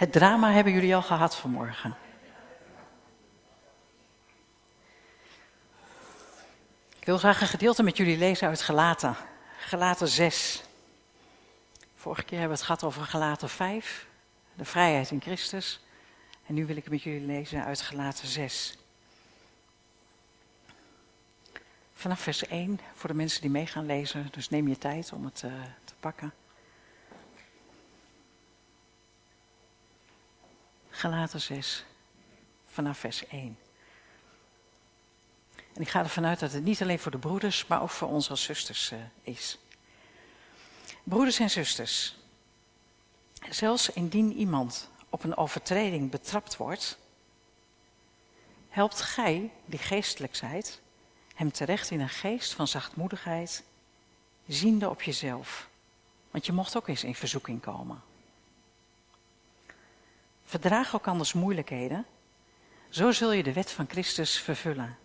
Het drama hebben jullie al gehad vanmorgen. Ik wil graag een gedeelte met jullie lezen uit Gelaten. Gelaten 6. Vorige keer hebben we het gehad over Gelaten 5, de vrijheid in Christus. En nu wil ik met jullie lezen uit Gelaten 6. Vanaf vers 1 voor de mensen die mee gaan lezen, dus neem je tijd om het uh, te pakken. Galaten 6, vanaf vers 1. En ik ga ervan uit dat het niet alleen voor de broeders, maar ook voor ons als zusters uh, is. Broeders en zusters, zelfs indien iemand op een overtreding betrapt wordt, helpt gij, die geestelijk zijt, hem terecht in een geest van zachtmoedigheid, ziende op jezelf. Want je mocht ook eens in verzoeking komen. Verdraag ook anders moeilijkheden, zo zul je de wet van Christus vervullen.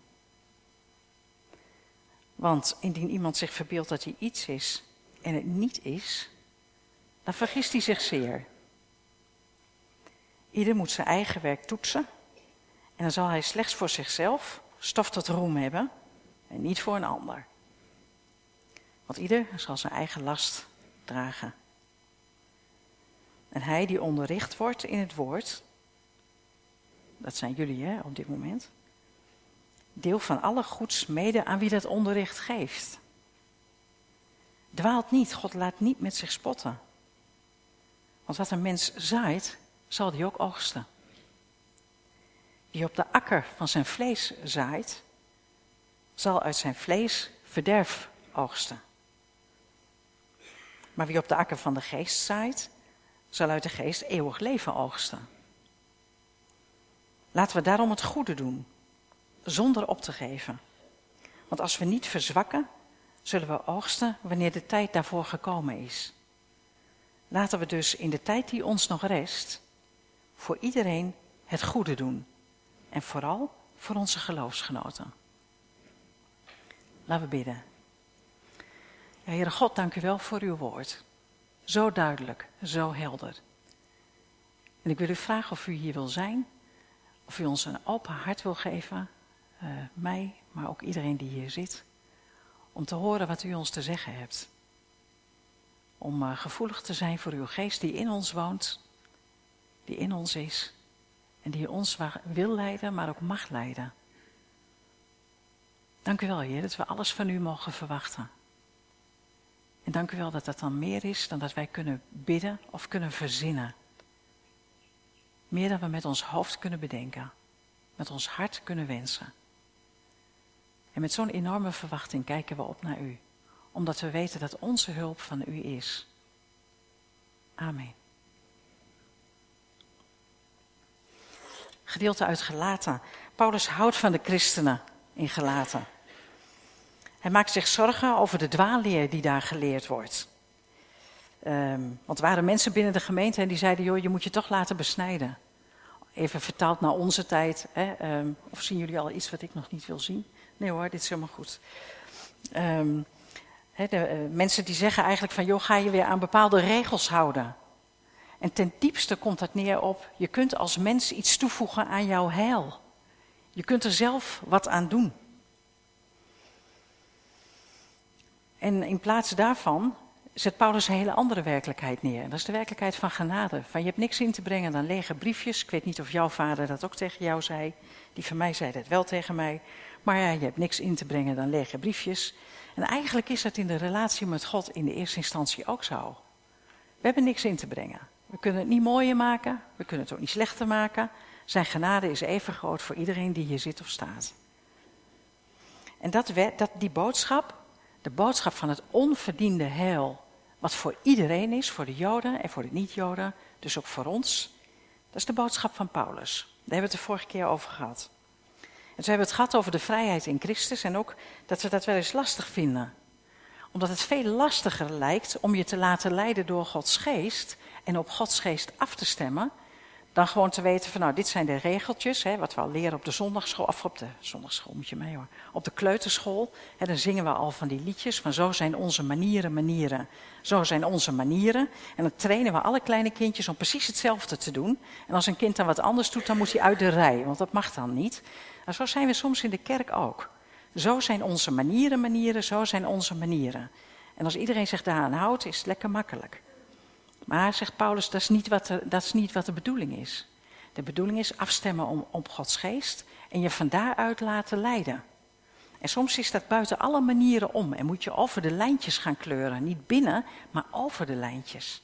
Want indien iemand zich verbeeldt dat hij iets is en het niet is, dan vergist hij zich zeer. Ieder moet zijn eigen werk toetsen en dan zal hij slechts voor zichzelf stof tot roem hebben en niet voor een ander. Want ieder zal zijn eigen last dragen. En hij die onderricht wordt in het woord, dat zijn jullie hè, op dit moment, deel van alle goeds mede aan wie dat onderricht geeft. Dwaalt niet, God laat niet met zich spotten. Want wat een mens zaait, zal die ook oogsten. Wie op de akker van zijn vlees zaait, zal uit zijn vlees verderf oogsten. Maar wie op de akker van de geest zaait, zal uit de geest eeuwig leven oogsten. Laten we daarom het goede doen, zonder op te geven. Want als we niet verzwakken, zullen we oogsten wanneer de tijd daarvoor gekomen is. Laten we dus in de tijd die ons nog rest, voor iedereen het goede doen. En vooral voor onze geloofsgenoten. Laten we bidden. Ja, Heere God, dank u wel voor uw woord. Zo duidelijk, zo helder. En ik wil u vragen of u hier wil zijn, of u ons een open hart wil geven, uh, mij, maar ook iedereen die hier zit, om te horen wat u ons te zeggen hebt. Om uh, gevoelig te zijn voor uw geest die in ons woont, die in ons is en die ons wil leiden, maar ook mag leiden. Dank u wel, Heer, dat we alles van u mogen verwachten. En dank u wel dat dat dan meer is dan dat wij kunnen bidden of kunnen verzinnen. Meer dan we met ons hoofd kunnen bedenken, met ons hart kunnen wensen. En met zo'n enorme verwachting kijken we op naar u, omdat we weten dat onze hulp van u is. Amen. Gedeelte uit Gelaten. Paulus houdt van de christenen in Gelaten. Hij maakt zich zorgen over de dwaalleer die daar geleerd wordt. Um, want er waren mensen binnen de gemeente en die zeiden: joh, je moet je toch laten besnijden. Even vertaald naar onze tijd. Hè? Um, of zien jullie al iets wat ik nog niet wil zien? Nee hoor, dit is helemaal goed. He, de, uh, mensen die zeggen eigenlijk van: joh, ga je weer aan bepaalde regels houden. En ten diepste komt dat neer op: je kunt als mens iets toevoegen aan jouw heil. Je kunt er zelf wat aan doen. En in plaats daarvan zet Paulus een hele andere werkelijkheid neer. dat is de werkelijkheid van genade. Van je hebt niks in te brengen dan lege briefjes. Ik weet niet of jouw vader dat ook tegen jou zei. Die van mij zei dat wel tegen mij. Maar ja, je hebt niks in te brengen dan lege briefjes. En eigenlijk is dat in de relatie met God in de eerste instantie ook zo. We hebben niks in te brengen. We kunnen het niet mooier maken. We kunnen het ook niet slechter maken. Zijn genade is even groot voor iedereen die hier zit of staat. En dat, dat, die boodschap, de boodschap van het onverdiende heil, wat voor iedereen is, voor de Joden en voor de niet-Joden, dus ook voor ons, dat is de boodschap van Paulus. Daar hebben we het de vorige keer over gehad. En we hebben het gehad over de vrijheid in Christus en ook dat we dat wel eens lastig vinden. Omdat het veel lastiger lijkt om je te laten leiden door Gods geest en op Gods geest af te stemmen, dan gewoon te weten van nou, dit zijn de regeltjes, hè, wat we al leren op de zondagschool, of op de zondagschool moet je mee hoor, op de kleuterschool. Hè, dan zingen we al van die liedjes van zo zijn onze manieren, manieren, zo zijn onze manieren. En dan trainen we alle kleine kindjes om precies hetzelfde te doen. En als een kind dan wat anders doet, dan moet hij uit de rij, want dat mag dan niet. En zo zijn we soms in de kerk ook. Zo zijn onze manieren, manieren, zo zijn onze manieren. En als iedereen zich daaraan houdt, is het lekker makkelijk. Maar, zegt Paulus, dat is niet wat de, dat is niet wat de bedoeling is. De bedoeling is afstemmen om, op Gods geest en je van daaruit laten leiden. En soms is dat buiten alle manieren om en moet je over de lijntjes gaan kleuren. Niet binnen, maar over de lijntjes.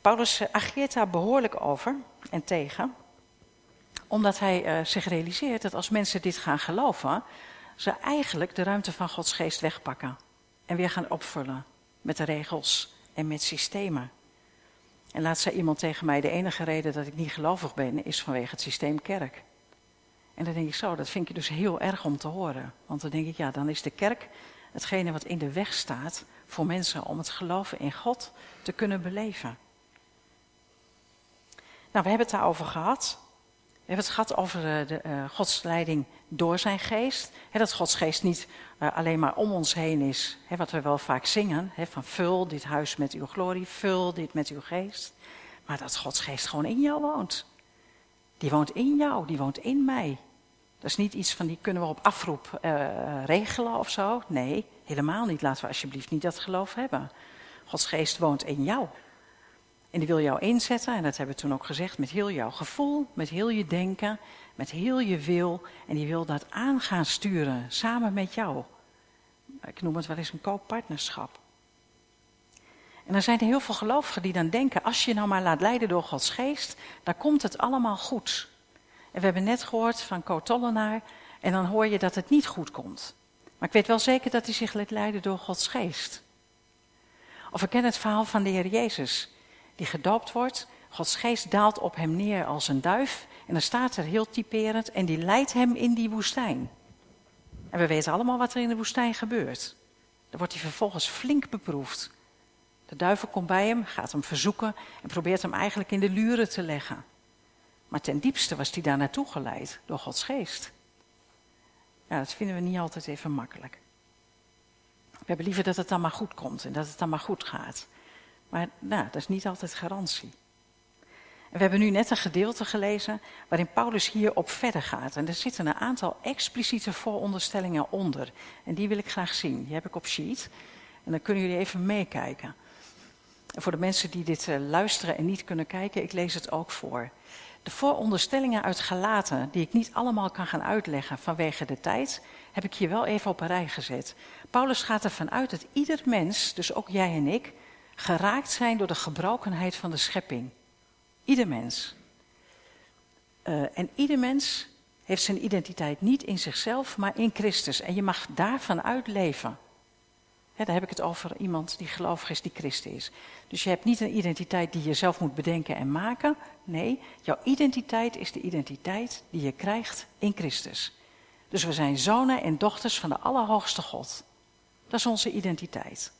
Paulus eh, ageert daar behoorlijk over en tegen, omdat hij uh, zich realiseert dat als mensen dit gaan geloven, ze eigenlijk de ruimte van Gods geest wegpakken en weer gaan opvullen met de regels en met systemen. En laat zei iemand tegen mij: de enige reden dat ik niet gelovig ben, is vanwege het systeem kerk. En dan denk ik zo, dat vind ik dus heel erg om te horen. Want dan denk ik, ja, dan is de kerk hetgene wat in de weg staat voor mensen om het geloven in God te kunnen beleven. Nou, we hebben het daarover gehad. We hebben het gehad over de, de uh, Gods leiding door zijn geest. dat Gods geest niet uh, alleen maar om ons heen is, wat we wel vaak zingen, van vul dit huis met uw glorie, vul dit met uw geest. Maar dat Gods geest gewoon in jou woont. Die woont in jou, die woont in mij. Dat is niet iets van die kunnen we op afroep regelen of zo. Nee, helemaal niet. Laten we alsjeblieft niet dat geloof hebben. Gods geest woont in jou. En die wil jou inzetten, en dat hebben we toen ook gezegd, met heel jouw gevoel, met heel je denken, met heel je wil. En die wil dat aan gaan sturen, samen met jou. Ik noem het wel eens een kooppartnerschap. En dan zijn er heel veel gelovigen die dan denken, als je nou maar laat leiden door Gods geest, dan komt het allemaal goed. En we hebben net gehoord van Co Tollenaar, en dan hoor je dat het niet goed komt. Maar ik weet wel zeker dat hij zich laat leiden door Gods geest. Of we kennen het verhaal van de Heer Jezus die gedoopt wordt. Gods geest daalt op hem neer als een duif. En dan staat er heel typerend, en die leidt hem in die woestijn. En we weten allemaal wat er in de woestijn gebeurt. Dan wordt hij vervolgens flink beproefd. De duivel komt bij hem, gaat hem verzoeken en probeert hem eigenlijk in de luren te leggen. Maar ten diepste was hij daar naartoe geleid door Gods geest. Ja, dat vinden we niet altijd even makkelijk. We hebben liever dat het dan maar goed komt en dat het dan maar goed gaat. Maar nou, dat is niet altijd garantie. We hebben nu net een gedeelte gelezen waarin Paulus hierop verder gaat. En er zitten een aantal expliciete vooronderstellingen onder. En die wil ik graag zien. Die heb ik op sheet. En dan kunnen jullie even meekijken. En voor de mensen die dit uh, luisteren en niet kunnen kijken, ik lees het ook voor. De vooronderstellingen uit Galaten, die ik niet allemaal kan gaan uitleggen vanwege de tijd, heb ik hier wel even op een rij gezet. Paulus gaat ervan uit dat ieder mens, dus ook jij en ik, geraakt zijn door de gebrokenheid van de schepping. Ieder mens. Uh, en ieder mens heeft zijn identiteit niet in zichzelf, maar in Christus. En je mag daarvan uitleven. Ja, daar heb ik het over iemand die gelovig is, die Christen is. Dus je hebt niet een identiteit die je zelf moet bedenken en maken. Nee, jouw identiteit is de identiteit die je krijgt in Christus. Dus we zijn zonen en dochters van de Allerhoogste God. Dat is onze identiteit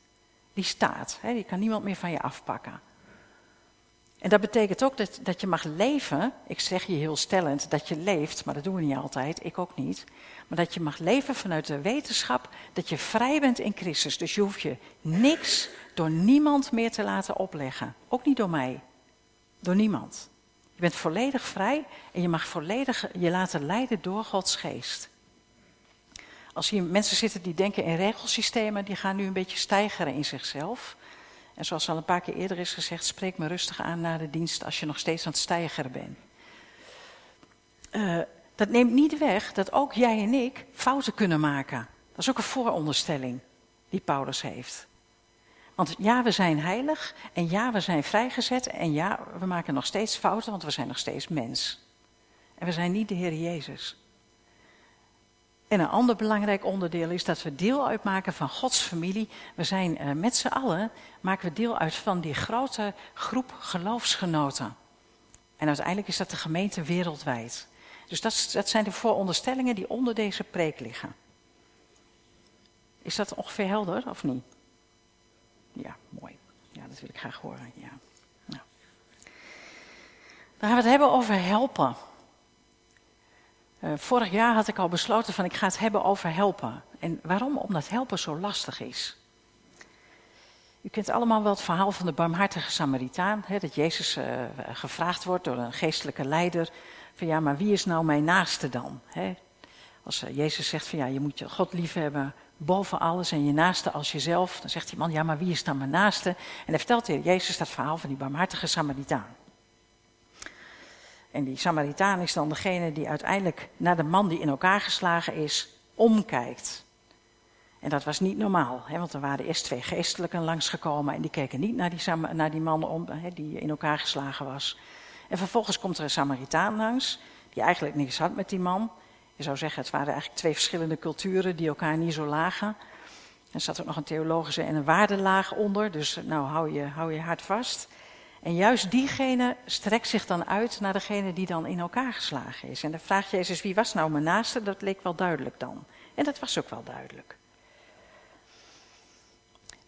die staat. Hè, die kan niemand meer van je afpakken. En dat betekent ook dat, dat je mag leven. Ik zeg je heel stellend dat je leeft, maar dat doen we niet altijd, ik ook niet. Maar dat je mag leven vanuit de wetenschap dat je vrij bent in Christus. Dus je hoeft je niks door niemand meer te laten opleggen. Ook niet door mij. Door niemand. Je bent volledig vrij en je mag volledig je laten leiden door Gods geest. Als hier mensen zitten die denken in regelsystemen, die gaan nu een beetje stijgeren in zichzelf. En zoals al een paar keer eerder is gezegd, spreek me rustig aan na de dienst als je nog steeds aan het stijgeren bent. Uh, dat neemt niet weg dat ook jij en ik fouten kunnen maken. Dat is ook een vooronderstelling die Paulus heeft. Want ja, we zijn heilig en ja, we zijn vrijgezet en ja, we maken nog steeds fouten, want we zijn nog steeds mens. En we zijn niet de Heer Jezus. En een ander belangrijk onderdeel is dat we deel uitmaken van Gods familie. We zijn uh, met z'n allen, maken we deel uit van die grote groep geloofsgenoten. En uiteindelijk is dat de gemeente wereldwijd. Dus dat, dat zijn de vooronderstellingen die onder deze preek liggen. Is dat ongeveer helder of niet? Ja, mooi. Ja, dat wil ik graag horen. Ja. Nou. Dan gaan we het hebben over helpen. Uh, vorig jaar had ik al besloten van ik ga het hebben over helpen. En waarom? Omdat helpen zo lastig is. U kent allemaal wel het verhaal van de barmhartige Samaritaan. Hè, dat Jezus uh, gevraagd wordt door een geestelijke leider. Van ja, maar wie is nou mijn naaste dan? Hè? Als uh, Jezus zegt van ja, je moet je God liefhebben boven alles en je naaste als jezelf. Dan zegt die man, ja, maar wie is dan mijn naaste? En hij vertelt Jezus dat verhaal van die barmhartige Samaritaan. En die Samaritaan is dan degene die uiteindelijk naar de man die in elkaar geslagen is, omkijkt. En dat was niet normaal, hè, want er waren eerst twee geestelijken langsgekomen en die keken niet naar die, naar die man om, hè, die in elkaar geslagen was. En vervolgens komt er een Samaritaan langs, die eigenlijk niks had met die man. Je zou zeggen, het waren eigenlijk twee verschillende culturen die elkaar niet zo lagen. Er zat ook nog een theologische en een waardelaag onder, dus nou hou je, hou je hart vast. En juist diegene strekt zich dan uit naar degene die dan in elkaar geslagen is. En dan vraagt Jezus, wie was nou mijn naaste? Dat leek wel duidelijk dan. En dat was ook wel duidelijk.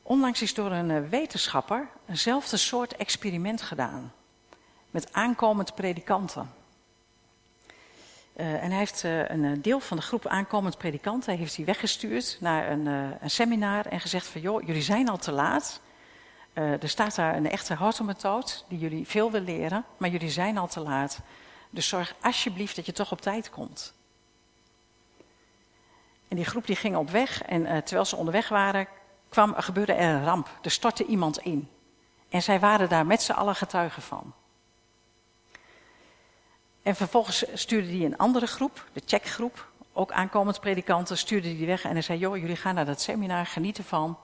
Onlangs is door een eh, wetenschapper eenzelfde soort experiment gedaan. Met aankomend predikanten. Uh, en hij heeft uh, een deel van de groep aankomend predikanten heeft hij weggestuurd naar een, een seminar en gezegd van joh, jullie zijn al te laat. Uh, er staat daar een echte hortelmethode die jullie veel wil leren, maar jullie zijn al te laat. Dus zorg alsjeblieft dat je toch op tijd komt. En die groep die ging op weg en uh, terwijl ze onderweg waren, kwam, gebeurde er een ramp. Er stortte iemand in. En zij waren daar met z'n allen getuigen van. En vervolgens stuurde die een andere groep, de checkgroep, ook aankomend predikanten, stuurde die weg en hij zei, joh, jullie gaan naar dat seminar, geniet ervan.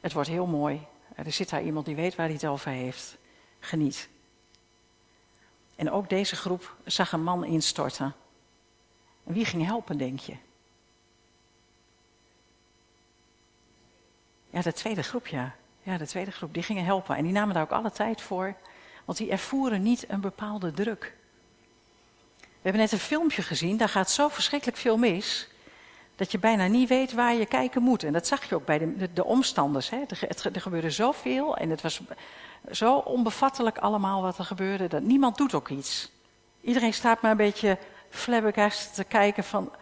Het wordt heel mooi. Er zit daar iemand die weet waar hij het over heeft. Geniet. En ook deze groep zag een man instorten. En wie ging helpen, denk je? Ja, de tweede groep, ja. Ja, de tweede groep, die gingen helpen. En die namen daar ook alle tijd voor, want die ervoeren niet een bepaalde druk. We hebben net een filmpje gezien, daar gaat zo verschrikkelijk veel mis dat je bijna niet weet waar je kijken moet. En dat zag je ook bij de, de, omstanders. Hè. Er, het, gebeurde zoveel en het was zo onbevattelijk allemaal wat er gebeurde, dat niemand doet ook iets. Iedereen staat maar een beetje flabbergast te kijken van...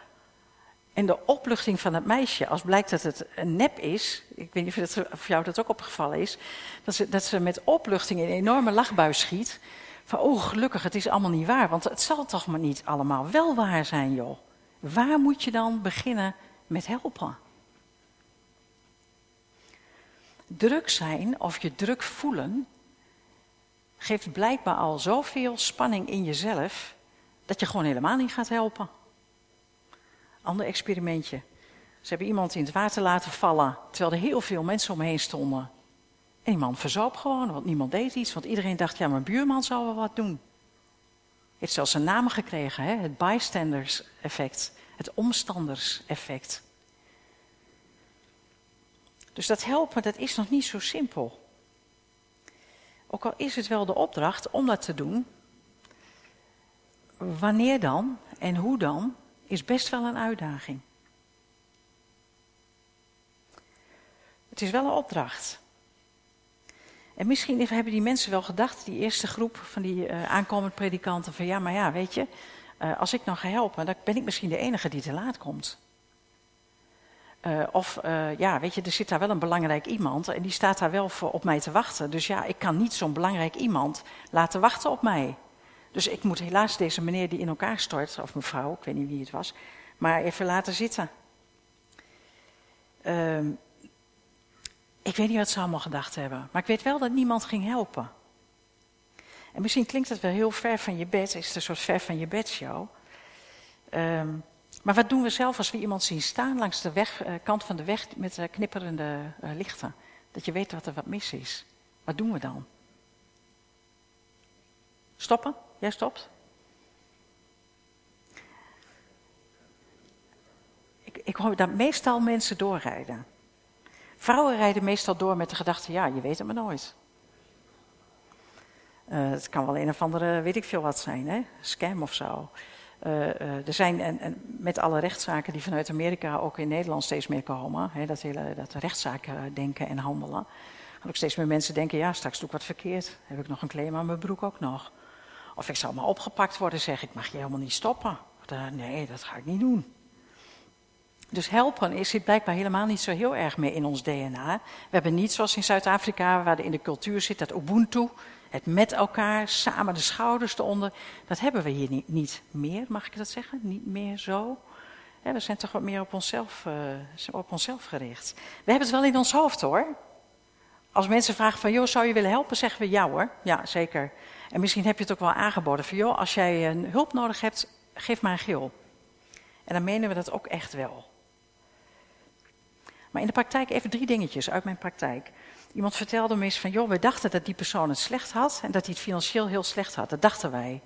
En de opluchting van het meisje, als blijkt dat het een nep is, ik weet niet of, dat, of jou dat ook opgevallen is, dat ze, dat ze met opluchting in een enorme lachbui schiet. Van, oh gelukkig, het is allemaal niet waar, want het zal toch maar niet allemaal wel waar zijn, joh. Waar moet je dan beginnen met helpen? Druk zijn of je druk voelen geeft blijkbaar al zoveel spanning in jezelf dat je gewoon helemaal niet gaat helpen. Ander experimentje. Ze hebben iemand in het water laten vallen terwijl er heel veel mensen omheen stonden. En die man verzoop gewoon, want niemand deed iets, want iedereen dacht, ja, mijn buurman zal wel wat doen. Heeft zelfs een naam gekregen, hè? het bystanders effect, het omstanders effect. Dus dat helpen, dat is nog niet zo simpel. Ook al is het wel de opdracht om dat te doen, wanneer dan en hoe dan, is best wel een uitdaging. Het is wel een opdracht. En misschien hebben die mensen wel gedacht, die eerste groep van die uh, aankomend predikanten, van ja, maar ja, weet je, uh, als ik nou ga helpen, dan ben ik misschien de enige die te laat komt. Uh, of ja, weet je, er zit daar wel een belangrijk iemand en die staat daar wel voor op mij te wachten. Dus ja, ik kan niet zo'n belangrijk iemand laten wachten op mij. Dus ik moet helaas deze meneer die in elkaar stort, of mevrouw, ik weet niet wie het was, maar even laten zitten. Uh, ik weet niet wat ze allemaal gedacht hebben, maar ik weet wel dat niemand ging helpen. En misschien klinkt het wel heel ver van je bed, is het een soort ver van je bed show. Um, maar wat doen we zelf als we iemand zien staan langs de weg, uh, kant van de weg met uh, knipperende uh, lichten? Dat je weet dat er wat mis is. Wat doen we dan? Stoppen? Jij stopt? Ik, ik hoor dat meestal mensen doorrijden. Vrouwen rijden meestal door met de gedachte, ja, je weet het maar nooit. Uh, het kan wel een of andere, weet ik veel wat zijn, hè? scam of zo. Uh, uh, er zijn, en, en, met alle rechtszaken die vanuit Amerika ook in Nederland steeds meer komen, hè, dat hele dat rechtszaken denken en handelen, gaan ook steeds meer mensen denken, ja, straks doe ik wat verkeerd. Heb ik nog een claim aan mijn broek ook nog. Of ik zou maar opgepakt worden, zeg ik, mag je helemaal niet stoppen. Nee, dat ga ik niet doen. Dus helpen is zit blijkbaar helemaal niet zo heel erg meer in ons DNA. We hebben niet zoals in Zuid-Afrika, waar in de cultuur zit, dat Ubuntu. Het met elkaar, samen de schouders eronder. Dat hebben we hier niet, meer, mag ik dat zeggen? Niet meer zo. we zijn toch wat meer op onszelf, uh, op onszelf gericht. We hebben het wel in ons hoofd hoor. Als mensen vragen van, joh, zou je willen helpen? Zeggen we ja hoor, ja zeker. En misschien heb je het ook wel aangeboden van, joh, als jij een hulp nodig hebt, geef maar een gil. En dan menen we dat ook echt wel. Maar in de praktijk even drie dingetjes uit mijn praktijk. Iemand vertelde me eens van, joh, we dachten dat die persoon het slecht had en dat hij het financieel heel slecht had. Dat dachten wij,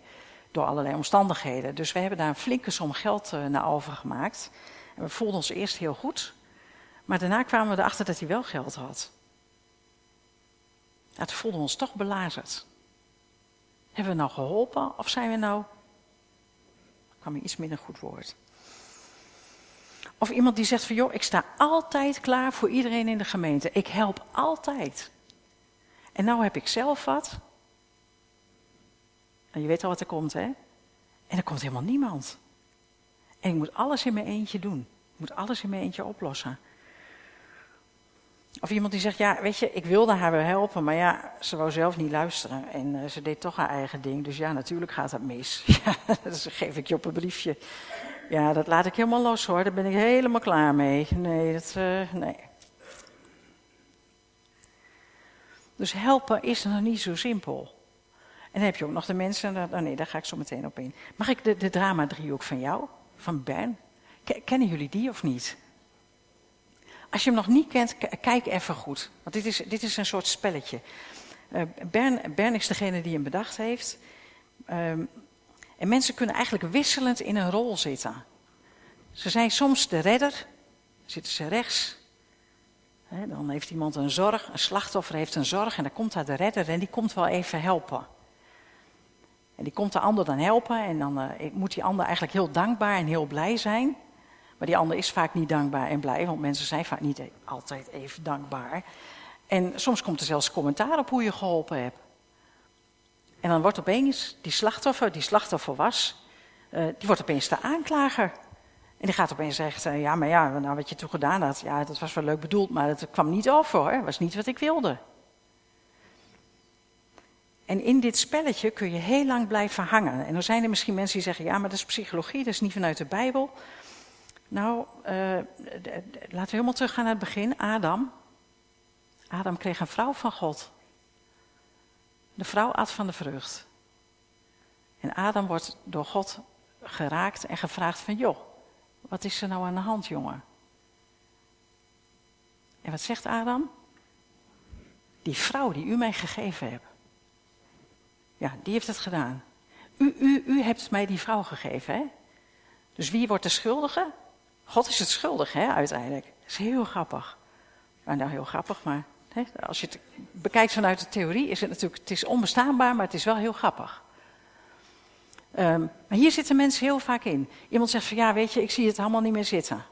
door allerlei omstandigheden. Dus we hebben daar een flinke som geld uh, naar overgemaakt. En we voelden ons eerst heel goed, maar daarna kwamen we erachter dat hij wel geld had. Voelden we ons toch belazerd. Hebben we nou geholpen of zijn we nou... kwam hier iets minder goed woord. Of iemand die zegt van joh, ik sta altijd klaar voor iedereen in de gemeente. Ik help altijd. En nou heb ik zelf wat. En je weet al wat er komt, hè? En er komt helemaal niemand. En ik moet alles in mijn eentje doen. Ik moet alles in mijn eentje oplossen. Of iemand die zegt, ja, weet je, ik wilde haar wel helpen, maar ja, ze wou zelf niet luisteren. En uh, ze deed toch haar eigen ding, dus ja, natuurlijk gaat dat mis. Ja, geef ik je op een briefje. Ja, dat laat ik helemaal los hoor, daar ben ik helemaal klaar mee. Nee, dat, uh, nee. Dus helpen is nog niet zo simpel. En dan heb je ook nog de mensen, oh nee, daar ga ik zo meteen op in. Mag ik de, de drama-driehoek van jou, van Ben? Kennen jullie die of niet? Als je hem nog niet kent, kijk even goed. Want dit is, dit is een soort spelletje. Uh, Bern, Bern, is degene die hem bedacht heeft. Um, en mensen kunnen eigenlijk wisselend in een rol zitten. Ze zijn soms de redder, zitten ze rechts. dan heeft iemand een zorg, een slachtoffer heeft een zorg en dan komt daar de redder en die komt wel even helpen. En die komt de ander dan helpen en dan uh, moet die ander eigenlijk heel dankbaar en heel blij zijn. Maar die ander is vaak niet dankbaar en blij, want mensen zijn vaak niet altijd even dankbaar. En soms komt er zelfs commentaar op hoe je geholpen hebt. En dan wordt opeens die slachtoffer, die slachtoffer was, uh, die wordt opeens de aanklager. En die gaat opeens zeggen, ja, maar ja, nou, wat je toen gedaan had, ja, dat was wel leuk bedoeld, maar dat kwam niet over hoor, was niet wat ik wilde. En in dit spelletje kun je heel lang blijven hangen. En dan zijn er misschien mensen die zeggen, ja, maar dat is psychologie, dat is niet vanuit de Bijbel. Nou, uh, laten we helemaal teruggaan naar het begin. Adam. Adam kreeg een vrouw van God. De vrouw at van de vrucht. En Adam wordt door God geraakt en gevraagd van, joh, wat is er nou aan de hand, jongen? En wat zegt Adam? Die vrouw die u mij gegeven hebt. Ja, die heeft het gedaan. U, u, u hebt mij die vrouw gegeven, hè? Dus wie wordt de schuldige? God is het schuldig, hè, uiteindelijk. Dat is heel grappig. Nou, heel grappig, maar als je het bekijkt vanuit de theorie, is het natuurlijk, het is onbestaanbaar, maar het is wel heel grappig. Um, maar hier zitten mensen heel vaak in. Iemand zegt van, ja, weet je, ik zie het allemaal niet meer zitten.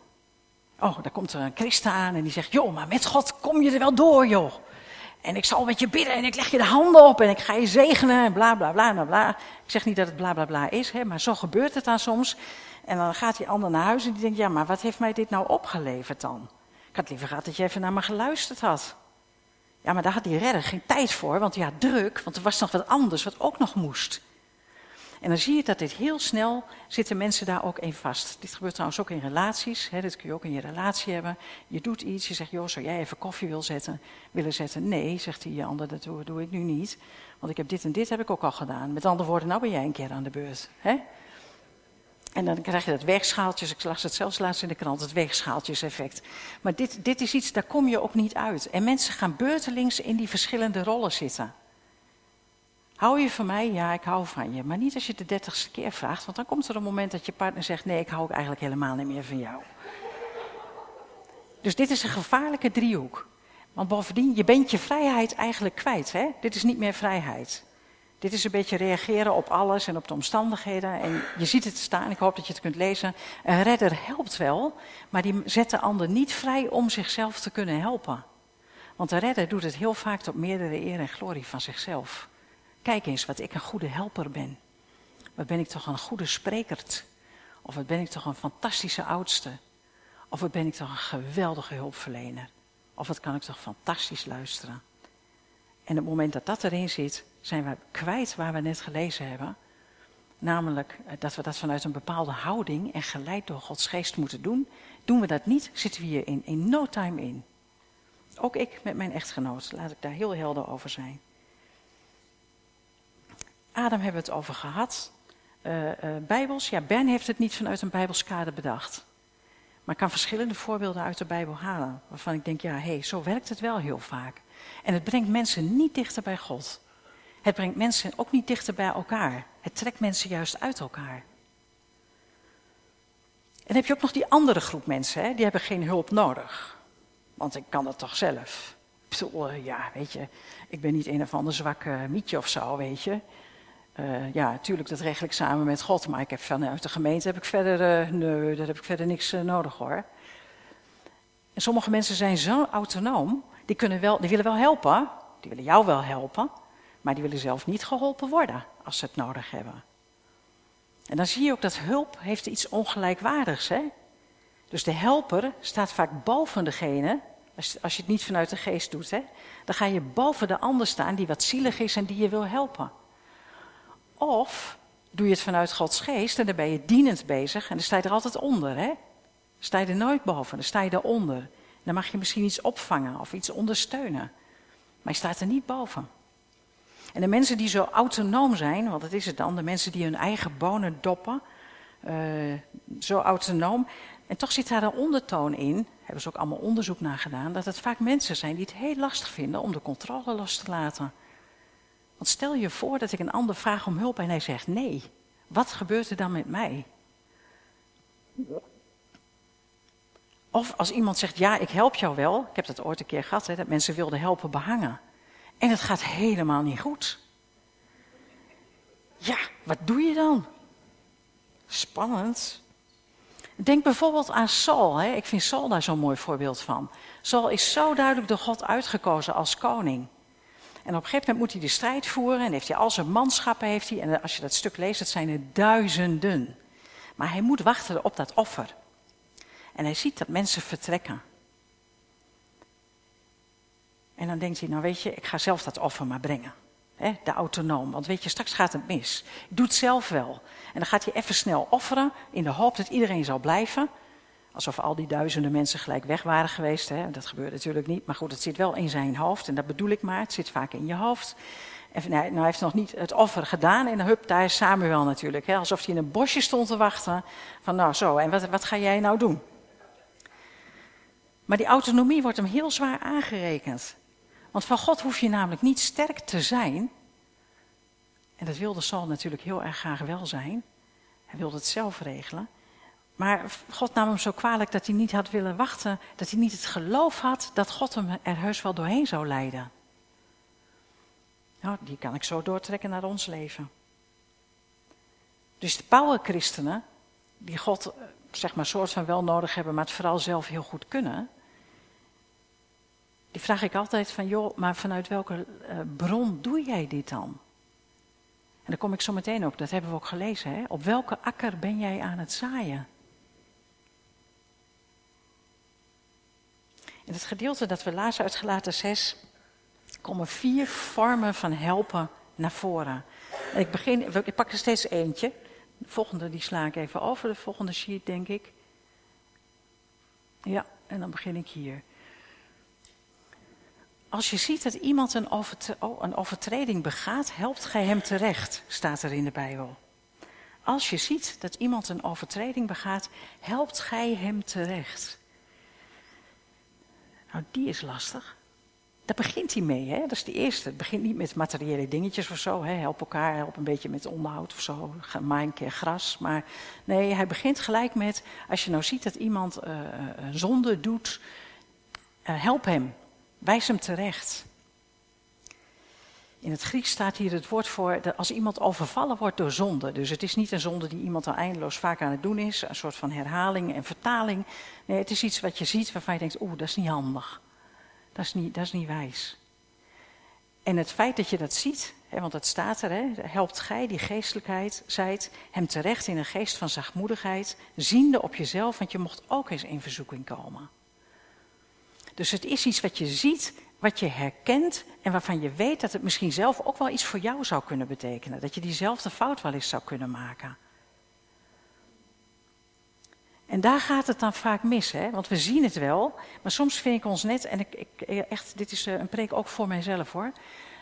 Oh, dan komt er een christen aan en die zegt, joh, maar met God kom je er wel door, joh. En ik zal met je bidden en ik leg je de handen op en ik ga je zegenen en bla bla bla bla bla. Ik zeg niet dat het bla bla bla is, hè, maar zo gebeurt het dan soms. En dan gaat die ander naar huis en die denkt, ja, maar wat heeft mij dit nou opgeleverd dan? Ik had liever gehad dat je even naar me geluisterd had. Ja, maar daar had die redder geen tijd voor, want ja, druk, want er was nog wat anders wat ook nog moest. En dan zie je dat dit heel snel zitten mensen daar ook in vast. Dit gebeurt trouwens ook in relaties. Hè, dit kun je ook in je relatie hebben. Je doet iets, je zegt, joh, zou jij even koffie wil zetten, willen zetten? Nee, zegt die ander, dat doe, ik nu niet. Want ik heb dit en dit heb ik ook al gedaan. Met andere woorden, nou ben jij een keer aan de beurt. Hè? En dan krijg je dat weegschaaltjes, ik las het zelfs laatst in de krant, het weegschaaltjeseffect. Maar dit, dit is iets, daar kom je ook niet uit. En mensen gaan beurtelings in die verschillende rollen zitten. Hou je van mij? Ja, ik hou van je. Maar niet als je de dertigste keer vraagt, want dan komt er een moment dat je partner zegt: Nee, ik hou ook eigenlijk helemaal niet meer van jou. Dus dit is een gevaarlijke driehoek. Want bovendien, je bent je vrijheid eigenlijk kwijt. Hè? Dit is niet meer vrijheid. Dit is een beetje reageren op alles en op de omstandigheden. En je ziet het staan, ik hoop dat je het kunt lezen. Een redder helpt wel, maar die zet de ander niet vrij om zichzelf te kunnen helpen. Want een redder doet het heel vaak tot meerdere eer en glorie van zichzelf. Kijk eens wat ik een goede helper ben. Wat ben ik toch een goede spreker? Of wat ben ik toch een fantastische oudste? Of wat ben ik toch een geweldige hulpverlener? Of wat kan ik toch fantastisch luisteren? En op het moment dat dat erin zit, zijn we kwijt waar we net gelezen hebben. Namelijk eh, dat we dat vanuit een bepaalde houding en geleid door Gods geest moeten doen. Doen we dat niet, zitten we hier in, in no time in. Ook ik met mijn echtgenoot, laat ik daar heel helder over zijn. Adam hebben we het over gehad. Uh, uh, Bijbels, ja, Ben heeft het niet vanuit een Bijbelskade bedacht. Maar ik kan verschillende voorbeelden uit de Bijbel halen. Waarvan ik denk, ja, hé, hey, zo werkt het wel heel vaak. En het brengt mensen niet dichter bij God. Het brengt mensen ook niet dichter bij elkaar. Het trekt mensen juist uit elkaar. En heb je ook nog die andere groep mensen, hè? die hebben geen hulp nodig. Want ik kan dat toch zelf. Uh, ja, weet je, ik ben niet een of ander zwakke mietje of zo, weet je. Uh, ja, natuurlijk, dat regel ik samen met God, maar ik heb vanuit de gemeente heb ik verder, nee, daar heb ik verder niks nodig hoor. En sommige mensen zijn zo autonoom, die, kunnen wel, die willen wel helpen, die willen jou wel helpen, maar die willen zelf niet geholpen worden als ze het nodig hebben. En dan zie je ook dat hulp heeft iets ongelijkwaardigs. Hè? Dus de helper staat vaak boven degene, als, als je het niet vanuit de geest doet. Hè? Dan ga je boven de ander staan die wat zielig is en die je wil helpen. Of doe je het vanuit Gods geest en dan ben je dienend bezig en dan sta je er altijd onder. Hè? Dan sta je er nooit boven, dan sta je eronder. Dan mag je misschien iets opvangen of iets ondersteunen. Maar je staat er niet boven. En de mensen die zo autonoom zijn, want dat is het dan, de mensen die hun eigen bonen doppen, uh, zo autonoom. En toch zit daar een ondertoon in, hebben ze ook allemaal onderzoek naar gedaan, dat het vaak mensen zijn die het heel lastig vinden om de controle los te laten. Want stel je voor dat ik een ander vraag om hulp en hij zegt nee. Wat gebeurt er dan met mij? Of als iemand zegt ja, ik help jou wel. Ik heb dat ooit een keer gehad, hè, dat mensen wilden helpen behangen. En het gaat helemaal niet goed. Ja, wat doe je dan? Spannend. Denk bijvoorbeeld aan Saul. Hè. Ik vind Saul daar zo'n mooi voorbeeld van. Saul is zo duidelijk door God uitgekozen als koning. En op een gegeven moment moet hij de strijd voeren en heeft hij al zijn manschappen. Heeft hij, en als je dat stuk leest, het zijn er duizenden. Maar hij moet wachten op dat offer. En hij ziet dat mensen vertrekken. En dan denkt hij, nou weet je, ik ga zelf dat offer maar brengen. de autonoom. Want weet je, straks gaat het mis. Ik doe het zelf wel. En dan gaat hij even snel offeren in de hoop dat iedereen zal blijven. Alsof al die duizenden mensen gelijk weg waren geweest. Hè. Dat gebeurt natuurlijk niet. Maar goed, het zit wel in zijn hoofd. En dat bedoel ik maar. Het zit vaak in je hoofd. En nou, hij heeft nog niet het offer gedaan. En hup, daar is Samuel natuurlijk. Hè. Alsof hij in een bosje stond te wachten. Van nou zo, en wat, wat ga jij nou doen? Maar die autonomie wordt hem heel zwaar aangerekend. Want van God hoef je namelijk niet sterk te zijn. En dat wilde Saul natuurlijk heel erg graag wel zijn. Hij wilde het zelf regelen. Maar God nam hem zo kwalijk dat hij niet had willen wachten, dat hij niet het geloof had dat God hem er heus wel doorheen zou leiden. Nou, die kan ik zo doortrekken naar ons leven. Dus de powerchristenen, die God eh, zeg maar soort van wel nodig hebben, maar het vooral zelf heel goed kunnen, vraag ik altijd van, joh, maar vanuit welke uh, bron doe jij dit dan? En daar kom ik zo meteen op, dat hebben we ook gelezen. Hè? Op welke akker ben jij aan het zaaien? In het gedeelte dat we lazen uit Gelaten 6 komen vier vormen van helpen naar voren. En ik, begin, ik pak er steeds eentje. De volgende die sla ik even over, de volgende sheet denk ik. Ja, en dan begin ik hier. Als je ziet dat iemand een, oh, een overtreding begaat, helpt gij hem terecht, staat er in de Bijbel. Als je ziet dat iemand een overtreding begaat, helpt gij hem terecht. Nou, die is lastig. Daar begint hij mee, hè? dat is de eerste. Het begint niet met materiële dingetjes of zo. Hè? Help elkaar, help een beetje met onderhoud of zo. Maai een keer gras. Maar nee, hij begint gelijk met: als je nou ziet dat iemand uh, een zonde doet, uh, help hem. Wijs hem terecht. In het Grieks staat hier het woord voor dat als iemand overvallen wordt door zonde. Dus het is niet een zonde die iemand al eindeloos vaak aan het doen is, een soort van herhaling en vertaling. Nee, het is iets wat je ziet waarvan je denkt, oeh, dat is niet handig. Dat is niet, dat is niet wijs. En het feit dat je dat ziet, want het staat er, hè, helpt gij die geestelijkheid, zijt, hem terecht in een geest van zachtmoedigheid, ziende op jezelf, want je mocht ook eens in verzoeking komen. Dus het is iets wat je ziet, wat je herkent en waarvan je weet dat het misschien zelf ook wel iets voor jou zou kunnen betekenen. Dat je diezelfde fout wel eens zou kunnen maken. En daar gaat het dan vaak mis, hè? want we zien het wel, maar soms vind ik ons net, en ik, ik echt, dit is eh, een preek ook voor mijzelf hoor.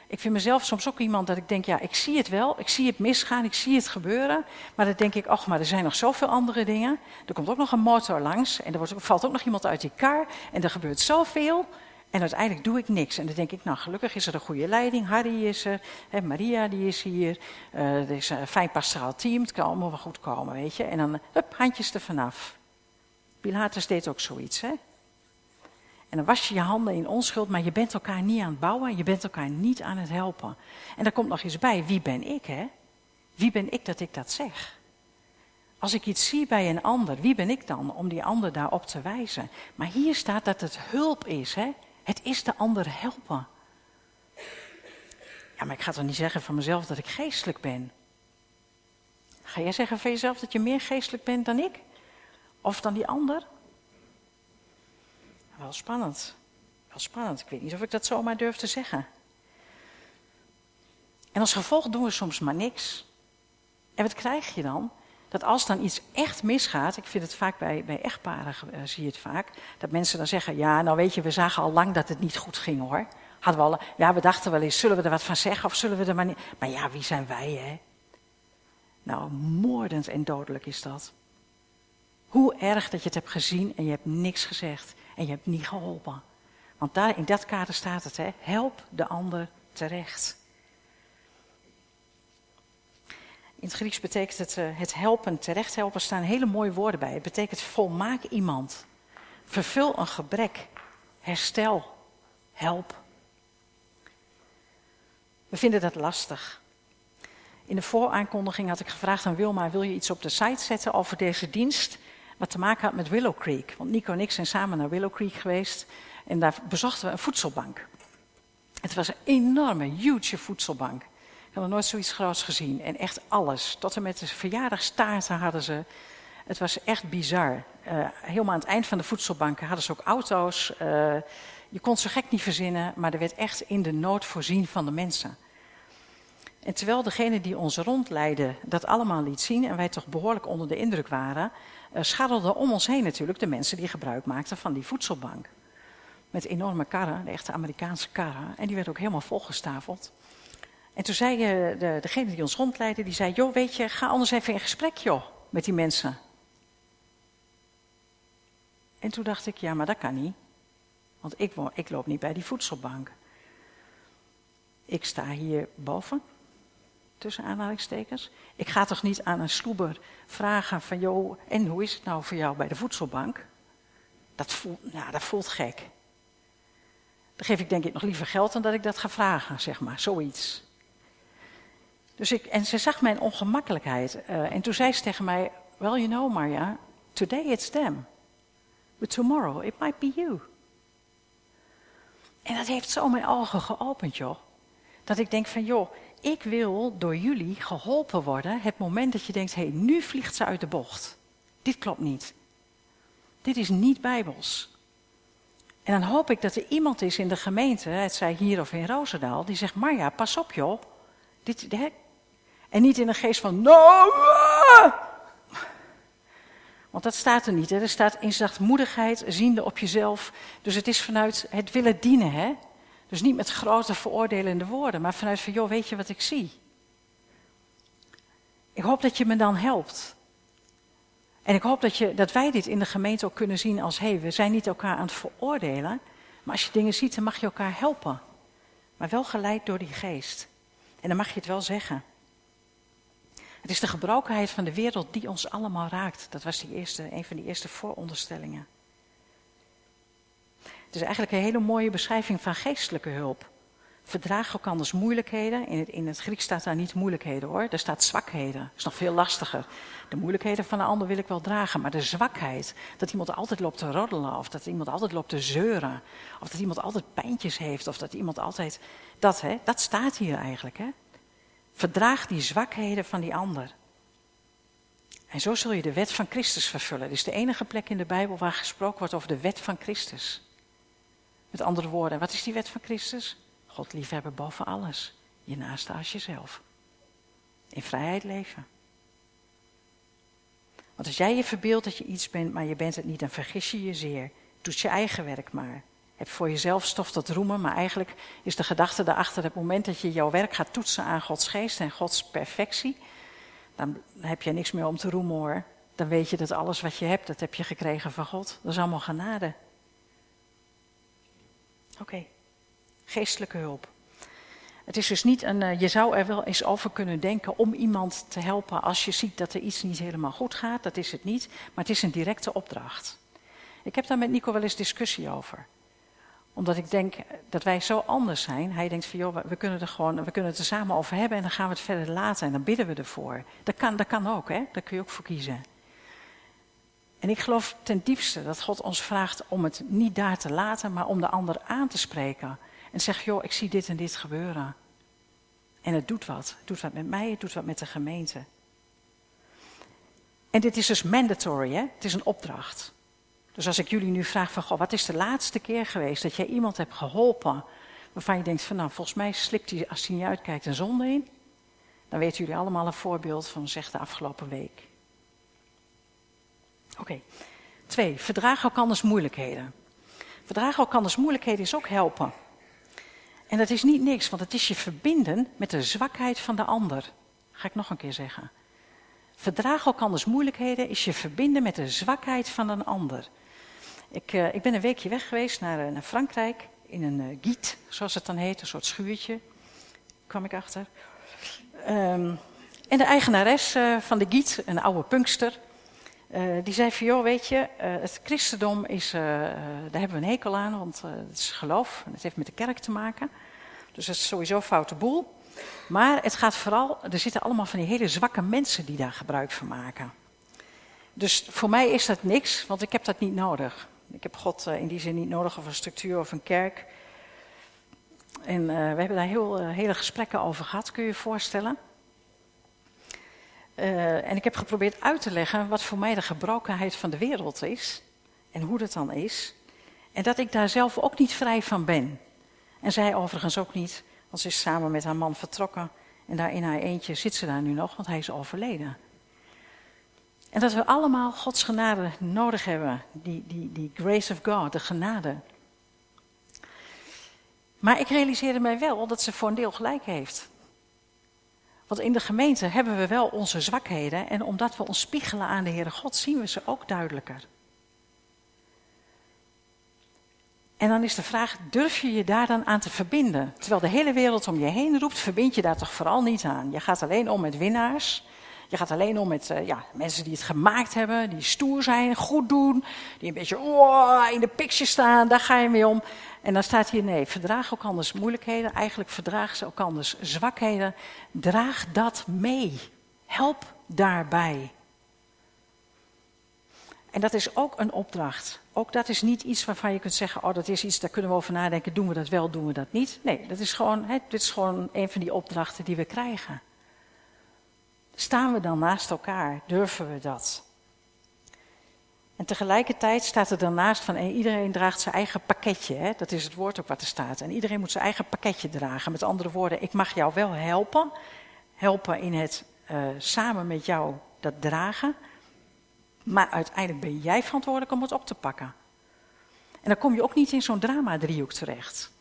Ik vind mezelf soms ook iemand dat ik denk, ja, ik zie het wel, ik zie het misgaan, ik zie het gebeuren. Maar dan denk ik, ach, maar er zijn nog zoveel andere dingen. Er komt ook nog een motor langs en er valt ook nog iemand uit die kar en er gebeurt zoveel. En uiteindelijk doe ik niks. En dan denk ik, nou gelukkig is er een goede leiding. Harry is er, hè, Maria die is hier. Uh, er is een fijn pastoraal team, het kan allemaal wel goed komen, weet je. En dan, hup, handjes er vanaf. Pilatus deed ook zoiets, hè. En dan was je je handen in onschuld, maar je bent elkaar niet aan het bouwen, je bent elkaar niet aan het helpen. En daar komt nog eens bij, wie ben ik, hè? Wie ben ik dat ik dat zeg? Als ik iets zie bij een ander, wie ben ik dan om die ander daarop te wijzen? Maar hier staat dat het hulp is, hè? Het is de ander helpen. Ja, maar ik ga toch niet zeggen van mezelf dat ik geestelijk ben? Ga jij zeggen van jezelf dat je meer geestelijk bent dan ik? Of dan die ander? Wel spannend. Wel spannend. Ik weet niet of ik dat zomaar durf te zeggen. En als gevolg doen we soms maar niks. En wat krijg je dan? Dat als dan iets echt misgaat, ik vind het vaak bij, bij echtparen, uh, zie je het vaak, dat mensen dan zeggen, ja, nou weet je, we zagen al lang dat het niet goed ging hoor. Hadden we al, ja, we dachten wel eens, zullen we er wat van zeggen of zullen we er maar niet... Maar ja, wie zijn wij hè? Nou, moordend en dodelijk is dat. Hoe erg dat je het hebt gezien en je hebt niks gezegd en je hebt niet geholpen. Want daar, in dat kader staat het, hè? help de ander terecht. In het Grieks betekent het, uh, het helpen, terecht helpen, staan hele mooie woorden bij. Het betekent volmaak iemand. Vervul een gebrek. Herstel. Help. We vinden dat lastig. In de vooraankondiging had ik gevraagd aan Wilma: wil je iets op de site zetten over deze dienst? Wat te maken had met Willow Creek. Want Nico en ik zijn samen naar Willow Creek geweest. En daar bezochten we een voedselbank. Het was een enorme, huge voedselbank. Ik had nog nooit zoiets groots gezien. En echt alles. Tot en met de verjaardagstaarten hadden ze. Het was echt bizar. Uh, helemaal aan het eind van de voedselbanken hadden ze ook auto's. Uh, je kon ze gek niet verzinnen, maar er werd echt in de nood voorzien van de mensen. En terwijl degene die ons rondleidde dat allemaal liet zien en wij toch behoorlijk onder de indruk waren, uh, scharrelden om ons heen natuurlijk de mensen die gebruik maakten van die voedselbank. Met enorme karren, de echte Amerikaanse karren. En die werden ook helemaal volgestapeld. En toen zei de, degene die ons rondleidde, die zei, joh weet je, ga anders even in gesprek joh, met die mensen. En toen dacht ik, ja maar dat kan niet. Want ik, ik loop niet bij die voedselbank. Ik sta hier boven tussen aanhalingstekens. Ik ga toch niet aan een sloeber vragen van, joh, en hoe is het nou voor jou bij de voedselbank? Dat voelt, ja, dat voelt gek. Dan geef ik denk ik nog liever geld dan dat ik dat ga vragen, zeg maar, zoiets. Dus ik, en ze zag mijn ongemakkelijkheid. Uh, en toen zei ze tegen mij, well, you know, Marja, today it's them. But tomorrow it might be you. En dat heeft zo mijn ogen geopend, joh. Dat ik denk van, joh, ik wil door jullie geholpen worden. Het moment dat je denkt, hé, hey, nu vliegt ze uit de bocht. Dit klopt niet. Dit is niet bijbels. En dan hoop ik dat er iemand is in de gemeente, het zij hier of in Roosendaal, die zegt, Marja, pas op joh. Dit? En niet in een geest van, no! Want dat staat er niet. Er staat in zachtmoedigheid, ziende op jezelf. Dus het is vanuit het willen dienen. Hè? Dus niet met grote veroordelende woorden, maar vanuit van, joh, weet je wat ik zie? Ik hoop dat je me dan helpt. En ik hoop dat, je, dat wij dit in de gemeente ook kunnen zien als, hé, hey, we zijn niet elkaar aan het veroordelen, maar als je dingen ziet, dan mag je elkaar helpen. Maar wel geleid door die geest. En dan mag je het wel zeggen. Het is de gebrokenheid van de wereld die ons allemaal raakt. Dat was die eerste, een van die eerste vooronderstellingen. Is eigenlijk een hele mooie beschrijving van geestelijke hulp. Verdraag elkanders moeilijkheden. In het, in het Grieks staat daar niet moeilijkheden hoor, daar staat zwakheden. Dat is nog veel lastiger. De moeilijkheden van een ander wil ik wel dragen, maar de zwakheid, dat iemand altijd loopt te roddelen, of dat iemand altijd loopt te zeuren, of dat iemand altijd pijntjes heeft, of dat iemand altijd. Dat, hè, dat staat hier eigenlijk. Hè? Verdraag die zwakheden van die ander. En zo zul je de wet van Christus vervullen. Dit is de enige plek in de Bijbel waar gesproken wordt over de wet van Christus. Met andere woorden, wat is die wet van Christus? God liefhebben boven alles. Je naaste als jezelf. In vrijheid leven. Want als jij je verbeeldt dat je iets bent, maar je bent het niet, dan vergis je je zeer. Doe je eigen werk maar. Heb voor jezelf stof tot roemen, maar eigenlijk is de gedachte daarachter het moment dat je jouw werk gaat toetsen aan Gods geest en Gods perfectie, dan heb je niks meer om te roemen hoor. Dan weet je dat alles wat je hebt, dat heb je gekregen van God. Dat is allemaal genade. Oké, geestelijke hulp. Het is dus niet een, uh, je zou er wel eens over kunnen denken om iemand te helpen als je ziet dat er iets niet helemaal goed gaat. Dat is het niet, maar het is een directe opdracht. Ik heb daar met Nico wel eens discussie over omdat ik denk dat wij zo anders zijn. Hij denkt van joh, we kunnen, er gewoon, we kunnen het er samen over hebben en dan gaan we het verder laten en dan bidden we ervoor. Dat kan, dat kan ook, hè? daar kun je ook voor kiezen. En ik geloof ten diepste dat God ons vraagt om het niet daar te laten, maar om de ander aan te spreken. En zeg, joh, ik zie dit en dit gebeuren. En het doet wat. Het doet wat met mij, het doet wat met de gemeente. En dit is dus mandatory, hè? Het is een opdracht. Dus als ik jullie nu vraag van, goh, wat is de laatste keer geweest dat jij iemand hebt geholpen waarvan je denkt van, nou, volgens mij slipt hij als hij niet uitkijkt een zonde in. Dan weten jullie allemaal een voorbeeld van, zeg, de afgelopen week. Oké. Twee, verdraag elkanders moeilijkheden. Verdragen elkanders moeilijkheden is ook helpen. En dat is niet niks, want het is je verbinden met de zwakheid van de ander. ga ik nog een keer zeggen. Verdraag elkanders moeilijkheden is je verbinden met de zwakheid van een ander. Ik, uh, ik ben een weekje weg geweest naar, uh, naar Frankrijk, in een uh, giet, zoals het dan heet, een soort schuurtje, kwam ik achter. Um, en de eigenares van de giet, een oude punkster, die zei van, joh, weet je, het christendom is, daar hebben we een hekel aan, want het is geloof en het heeft met de kerk te maken. Dus dat is sowieso een foute boel. Maar het gaat vooral, er zitten allemaal van die hele zwakke mensen die daar gebruik van maken. Dus voor mij is dat niks, want ik heb dat niet nodig. Ik heb God in die zin niet nodig of een structuur of een kerk. En we hebben daar heel, hele gesprekken over gehad, kun je je voorstellen. En ik heb geprobeerd uit te leggen wat voor mij de gebrokenheid van de wereld is. En hoe dat dan is. En dat ik daar zelf ook niet vrij van ben. En zij overigens ook niet, want ze is samen met haar man vertrokken. En daar in haar eentje zit ze daar nu nog, want hij is overleden. En dat we allemaal Gods genade nodig hebben. Die, die, die grace of God, de genade. Maar ik realiseerde mij wel dat ze voor een deel gelijk heeft. Want in de gemeente hebben we wel onze zwakheden. En omdat we ons spiegelen aan de Heere God, zien we ze ook duidelijker. En dan is de vraag, durf je je daar dan aan te verbinden? Terwijl de hele wereld om je heen roept, verbind je daar toch vooral niet aan. Je gaat alleen om met winnaars. Je gaat alleen om met uh, ja, mensen die het gemaakt hebben, die stoer zijn, goed doen, die een beetje oh, in de picture staan, daar ga je mee om. En dan staat hier, nee, verdraag ook anders moeilijkheden, eigenlijk verdraag ze ook anders zwakheden. Draag dat mee. Help daarbij. En dat is ook een opdracht. Ook dat is niet iets waarvan je kunt zeggen, oh dat is iets, daar kunnen we over nadenken, doen we dat wel, doen we dat niet. Nee, dat is gewoon, hè, dit is gewoon een van die opdrachten die we krijgen. Staan we dan naast elkaar? Durven we dat? En tegelijkertijd staat er daarnaast van en iedereen draagt zijn eigen pakketje. Hè? Dat is het woord ook wat er staat. En iedereen moet zijn eigen pakketje dragen. Met andere woorden, ik mag jou wel helpen. Helpen in het uh, samen met jou dat dragen. Maar uiteindelijk ben jij verantwoordelijk om het op te pakken. En dan kom je ook niet in zo'n drama-driehoek terecht.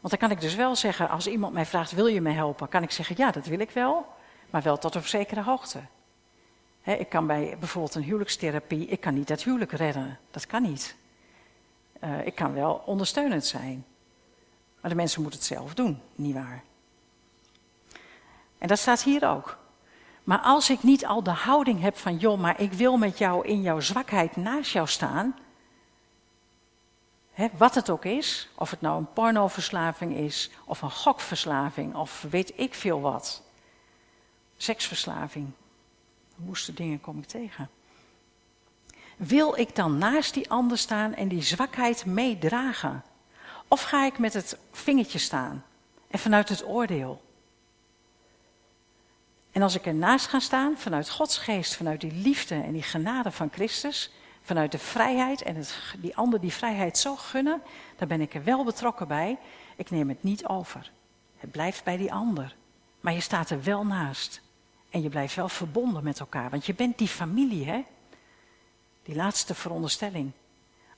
Want dan kan ik dus wel zeggen, als iemand mij vraagt, wil je me helpen? Kan ik zeggen, ja, dat wil ik wel maar wel tot een zekere hoogte. ik kan bij bijvoorbeeld een huwelijkstherapie, ik kan niet dat huwelijk redden. Dat kan niet. Uh, ik kan wel ondersteunend zijn. Maar de mensen moeten het zelf doen, nietwaar? En dat staat hier ook. Maar als ik niet al de houding heb van, joh, maar ik wil met jou in jouw zwakheid naast jou staan. Wat het ook is, of het nou een pornoverslaving is, of een gokverslaving, of weet ik veel wat. Seksverslaving. Woeste dingen kom ik tegen. Wil ik dan naast die ander staan en die zwakheid meedragen? Of ga ik met het vingertje staan en vanuit het oordeel? En als ik ernaast ga staan, vanuit Gods geest, vanuit die liefde en die genade van Christus, vanuit de vrijheid en het, die ander die vrijheid zo gunnen, dan ben ik er wel betrokken bij. Ik neem het niet over. Het blijft bij die ander. Maar je staat er wel naast. En je blijft wel verbonden met elkaar, want je bent die familie, hè? Die laatste veronderstelling.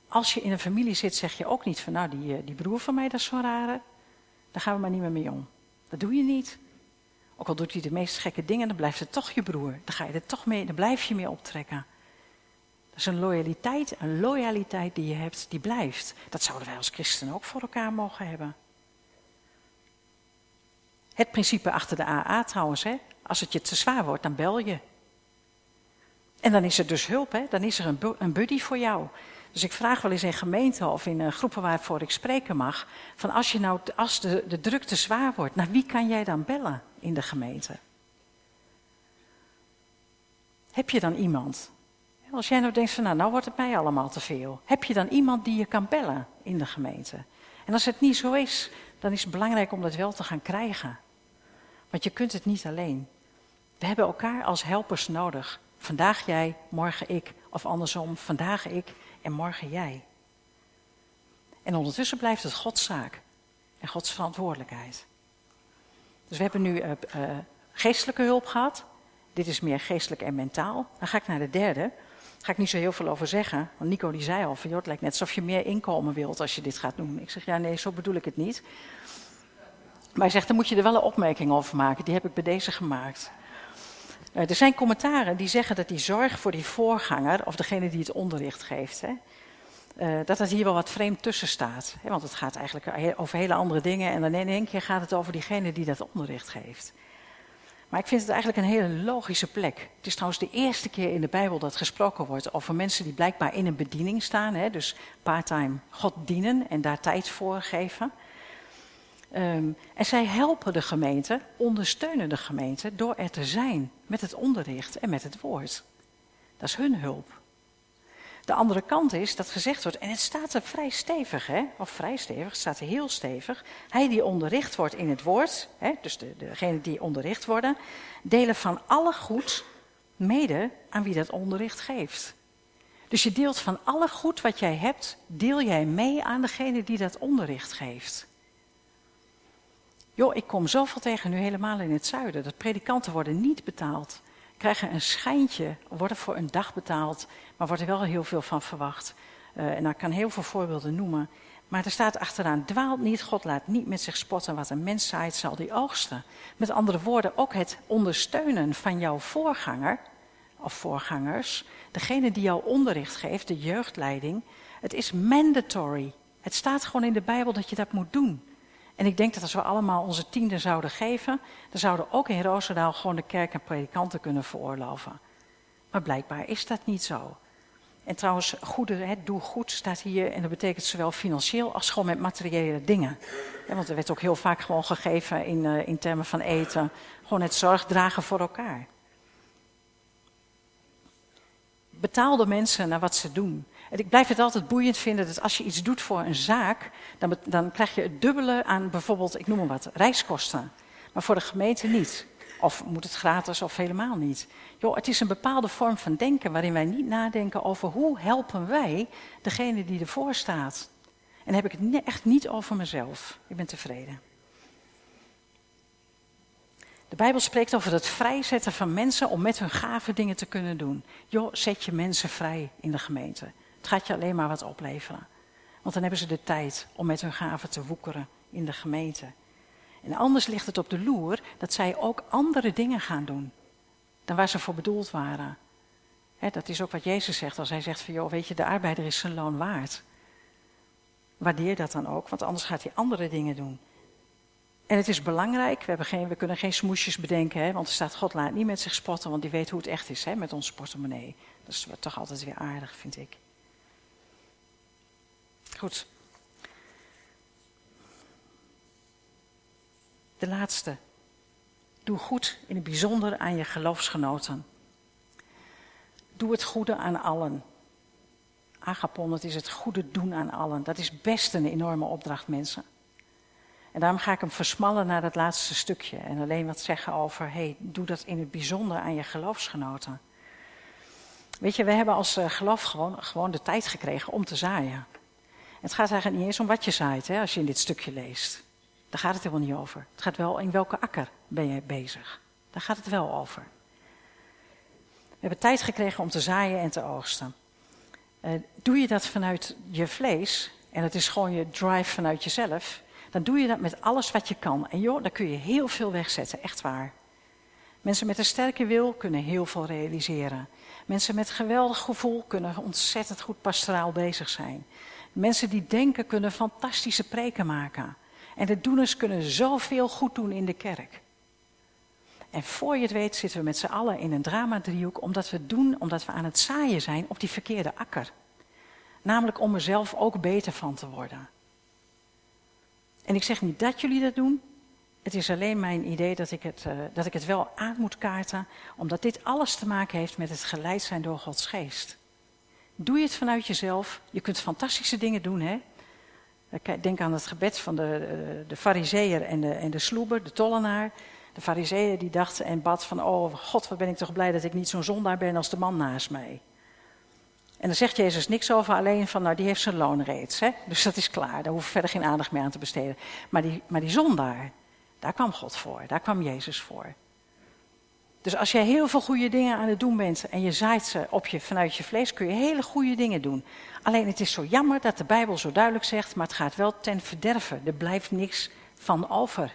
Als je in een familie zit, zeg je ook niet van, nou, die, eh, die broer van mij, dat is zo'n rare. Daar gaan we maar niet meer mee om. Dat doe je niet. Ook al doet hij de meest gekke dingen, dan blijft het toch je broer. Dan ga je er toch mee, dan blijf je mee optrekken. Dat is een loyaliteit, een loyaliteit die je hebt, die blijft. Dat zouden wij als christenen ook voor elkaar mogen hebben. Het principe achter de AA trouwens, hè? Als het je te zwaar wordt, dan bel je. En dan is er dus hulp, hè? dan is er een, een buddy voor jou. Dus ik vraag wel eens in gemeenten of in uh, groepen waarvoor ik spreken mag, van als, je nou, als de, de druk te zwaar wordt, naar wie kan jij dan bellen in de gemeente? Heb je dan iemand? Als jij nou denkt van nou, nou wordt het mij allemaal te veel. Heb je dan iemand die je kan bellen in de gemeente? En als het niet zo is, dan is het belangrijk om dat wel te gaan krijgen. Want je kunt het niet alleen. We hebben elkaar als helpers nodig. Vandaag jij, morgen ik. Of andersom, vandaag ik en morgen jij. En ondertussen blijft het Gods zaak en Gods verantwoordelijkheid. Dus we hebben nu uh, uh, geestelijke hulp gehad. Dit is meer geestelijk en mentaal. Dan ga ik naar de derde. Daar ga ik niet zo heel veel over zeggen. Want Nico die zei al van, joh, het lijkt net alsof je meer inkomen wilt als je dit gaat doen. Ik zeg, ja nee, zo bedoel ik het niet. Maar hij zegt, dan moet je er wel een opmerking over maken. Die heb ik bij deze gemaakt. Uh, er zijn commentaren die zeggen dat die zorg voor die voorganger, of degene die het onderricht geeft, hè, uh, dat dat hier wel wat vreemd tussen staat. Hè, want het gaat eigenlijk over hele andere dingen en dan in één keer gaat het over diegene die dat onderricht geeft. Maar ik vind het eigenlijk een hele logische plek. Het is trouwens de eerste keer in de Bijbel dat gesproken wordt over mensen die blijkbaar in een bediening staan. Hè, dus parttime God dienen en daar tijd voor geven. Um, en zij helpen de gemeente, ondersteunen de gemeente door er te zijn met het onderricht en met het woord. Dat is hun hulp. De andere kant is dat gezegd wordt, en het staat er vrij stevig, hè? of vrij stevig, het staat er heel stevig. Hij die onderricht wordt in het woord, hè? dus de, degene die onderricht worden, delen van alle goed mede aan wie dat onderricht geeft. Dus je deelt van alle goed wat jij hebt, deel jij mee aan degene die dat onderricht geeft. Joh, ik kom zoveel tegen nu helemaal in het zuiden. Dat predikanten worden niet betaald. Krijgen een schijntje, worden voor een dag betaald, maar wordt er wel heel veel van verwacht. Uh, en ik kan heel veel voorbeelden noemen. Maar er staat achteraan, dwaalt niet, God laat niet met zich spotten. Wat een mens zaait, zal die oogsten. Met andere woorden, ook het ondersteunen van jouw voorganger, of voorgangers, degene die jou onderricht geeft, de jeugdleiding, het is mandatory. Het staat gewoon in de Bijbel dat je dat moet doen. En ik denk dat als we allemaal onze tiende zouden geven, dan zouden ook in Roosendaal gewoon de kerk en predikanten kunnen veroorloven. Maar blijkbaar is dat niet zo. En trouwens, goede, het doe goed staat hier en dat betekent zowel financieel als gewoon met materiële dingen. Want er werd ook heel vaak gewoon gegeven in, uh, in termen van eten. Gewoon het zorg dragen voor elkaar. Betaalde mensen naar wat ze doen. Ik blijf het altijd boeiend vinden dat als je iets doet voor een zaak, dan, dan krijg je het dubbele aan bijvoorbeeld, ik noem maar wat, reiskosten. Maar voor de gemeente niet. Of moet het gratis of helemaal niet. Jo, het is een bepaalde vorm van denken waarin wij niet nadenken over hoe helpen wij degene die ervoor staat. En heb ik het echt niet over mezelf. Ik ben tevreden. De Bijbel spreekt over het vrijzetten van mensen om met hun gave dingen te kunnen doen. Joh, zet je mensen vrij in de gemeente. Het gaat je alleen maar wat opleveren. Want dan hebben ze de tijd om met hun gaven te woekeren in de gemeente. En anders ligt het op de loer dat zij ook andere dingen gaan doen dan waar ze voor bedoeld waren. dat is ook wat Jezus zegt als hij zegt van joh, weet je, de arbeider is zijn loon waard. Waardeer dat dan ook, want anders gaat hij andere dingen doen. En het is belangrijk, we, geen, we kunnen geen smoesjes bedenken, hè, want er staat God laat niet met zich spotten, want die weet hoe het echt is hè, met onze portemonnee. Dat is toch altijd weer aardig, vind ik. Goed. De laatste. Doe goed in het bijzonder aan je geloofsgenoten. Doe het goede aan allen. Agapon, het is het goede doen aan allen. Dat is best een enorme opdracht, mensen. En daarom ga ik hem versmallen naar dat laatste stukje. En alleen wat zeggen over, hey, doe dat in het bijzonder aan je geloofsgenoten. Weet je, we hebben als eh, geloof gewoon, gewoon de tijd gekregen om te zaaien. Het gaat eigenlijk niet eens om wat je zaait, hè, als je in dit stukje leest. Daar gaat het helemaal niet over. Het gaat wel in welke akker ben je bezig. Daar gaat het wel over. We hebben tijd gekregen om te zaaien en te oogsten. Uh, doe je dat vanuit je vlees, en het is gewoon je drive vanuit jezelf, dan doe je dat met alles wat je kan. En joh, daar kun je heel veel wegzetten, echt waar. Mensen met een sterke wil kunnen heel veel realiseren. Mensen met geweldig gevoel kunnen ontzettend goed pastoraal bezig zijn. Mensen die denken kunnen fantastische preken maken. En de doeners kunnen zoveel goed doen in de kerk. En voor je het weet zitten we met z'n allen in een drama-driehoek, omdat we doen, omdat we aan het zaaien zijn op die verkeerde akker. Namelijk om er zelf ook beter van te worden. En ik zeg niet dat jullie dat doen. Het is alleen mijn idee dat ik het, uh, dat ik het wel aan moet kaarten, omdat dit alles te maken heeft met het geleid zijn door Gods geest. Doe je het vanuit jezelf. Je kunt fantastische dingen doen, hè? Denk aan het gebed van de, eh, de fariseer en de, en de sloeber, de tollenaar. De fariseer die dacht en bad van, oh God, wat ben ik toch blij dat ik niet zo'n zondaar ben als de man naast mij. En dan zegt Jezus niks over, alleen van, nou die heeft zijn loon reeds. Hè? Dus dat is klaar, daar hoef ik verder geen aandacht meer aan te besteden. Maar die, maar die zondaar, daar kwam God voor, daar kwam Jezus voor. Dus als jij heel veel goede dingen aan het doen bent en je zaait ze op je, vanuit je vlees, kun je hele goede dingen doen. Alleen het is zo jammer dat de Bijbel zo duidelijk zegt, maar het gaat wel ten verderven. Er blijft niks van over.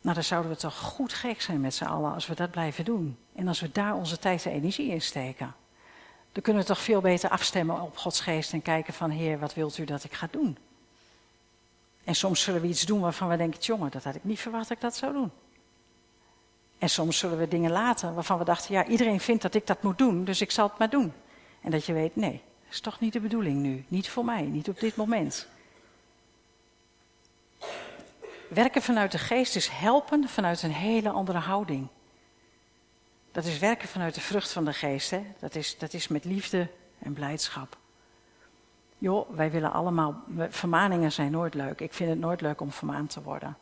Nou, dan zouden we toch goed gek zijn met z'n allen als we dat blijven doen. En als we daar onze tijd en energie in steken. Dan kunnen we toch veel beter afstemmen op Gods geest en kijken van, Heer, wat wilt u dat ik ga doen? En soms zullen we iets doen waarvan we denken, jongen, dat had ik niet verwacht dat ik dat zou doen. En soms zullen we dingen laten waarvan we dachten, ja, iedereen vindt dat ik dat moet doen, dus ik zal het maar doen. En dat je weet, nee, dat is toch niet de bedoeling nu. Niet voor mij, niet op dit moment. Werken vanuit de geest is helpen vanuit een hele andere houding. Dat is werken vanuit de vrucht van de geest. Hè? Dat, is, dat is met liefde en blijdschap. Joh, wij willen allemaal. Vermaningen zijn nooit leuk. Ik vind het nooit leuk om vermaand te worden.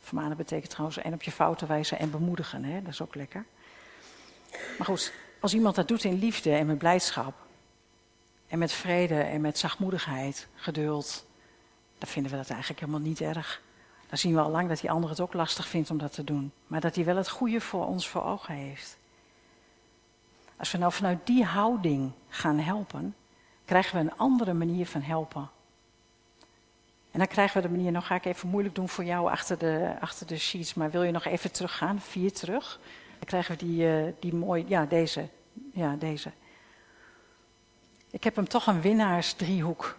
Vermanen betekent trouwens en op je fouten wijzen en bemoedigen. Hè? Dat is ook lekker. Maar goed, als iemand dat doet in liefde en met blijdschap. En met vrede en met zachtmoedigheid, geduld. Dan vinden we dat eigenlijk helemaal niet erg. Dan zien we al lang dat die ander het ook lastig vindt om dat te doen. Maar dat hij wel het goede voor ons voor ogen heeft. Als we nou vanuit die houding gaan helpen, krijgen we een andere manier van helpen. En dan krijgen we de manier, nou ga ik even moeilijk doen voor jou achter de, achter de sheets, maar wil je nog even teruggaan, vier terug? Dan krijgen we die, uh, die mooi, ja deze, ja deze. Ik heb hem toch een winnaarsdriehoek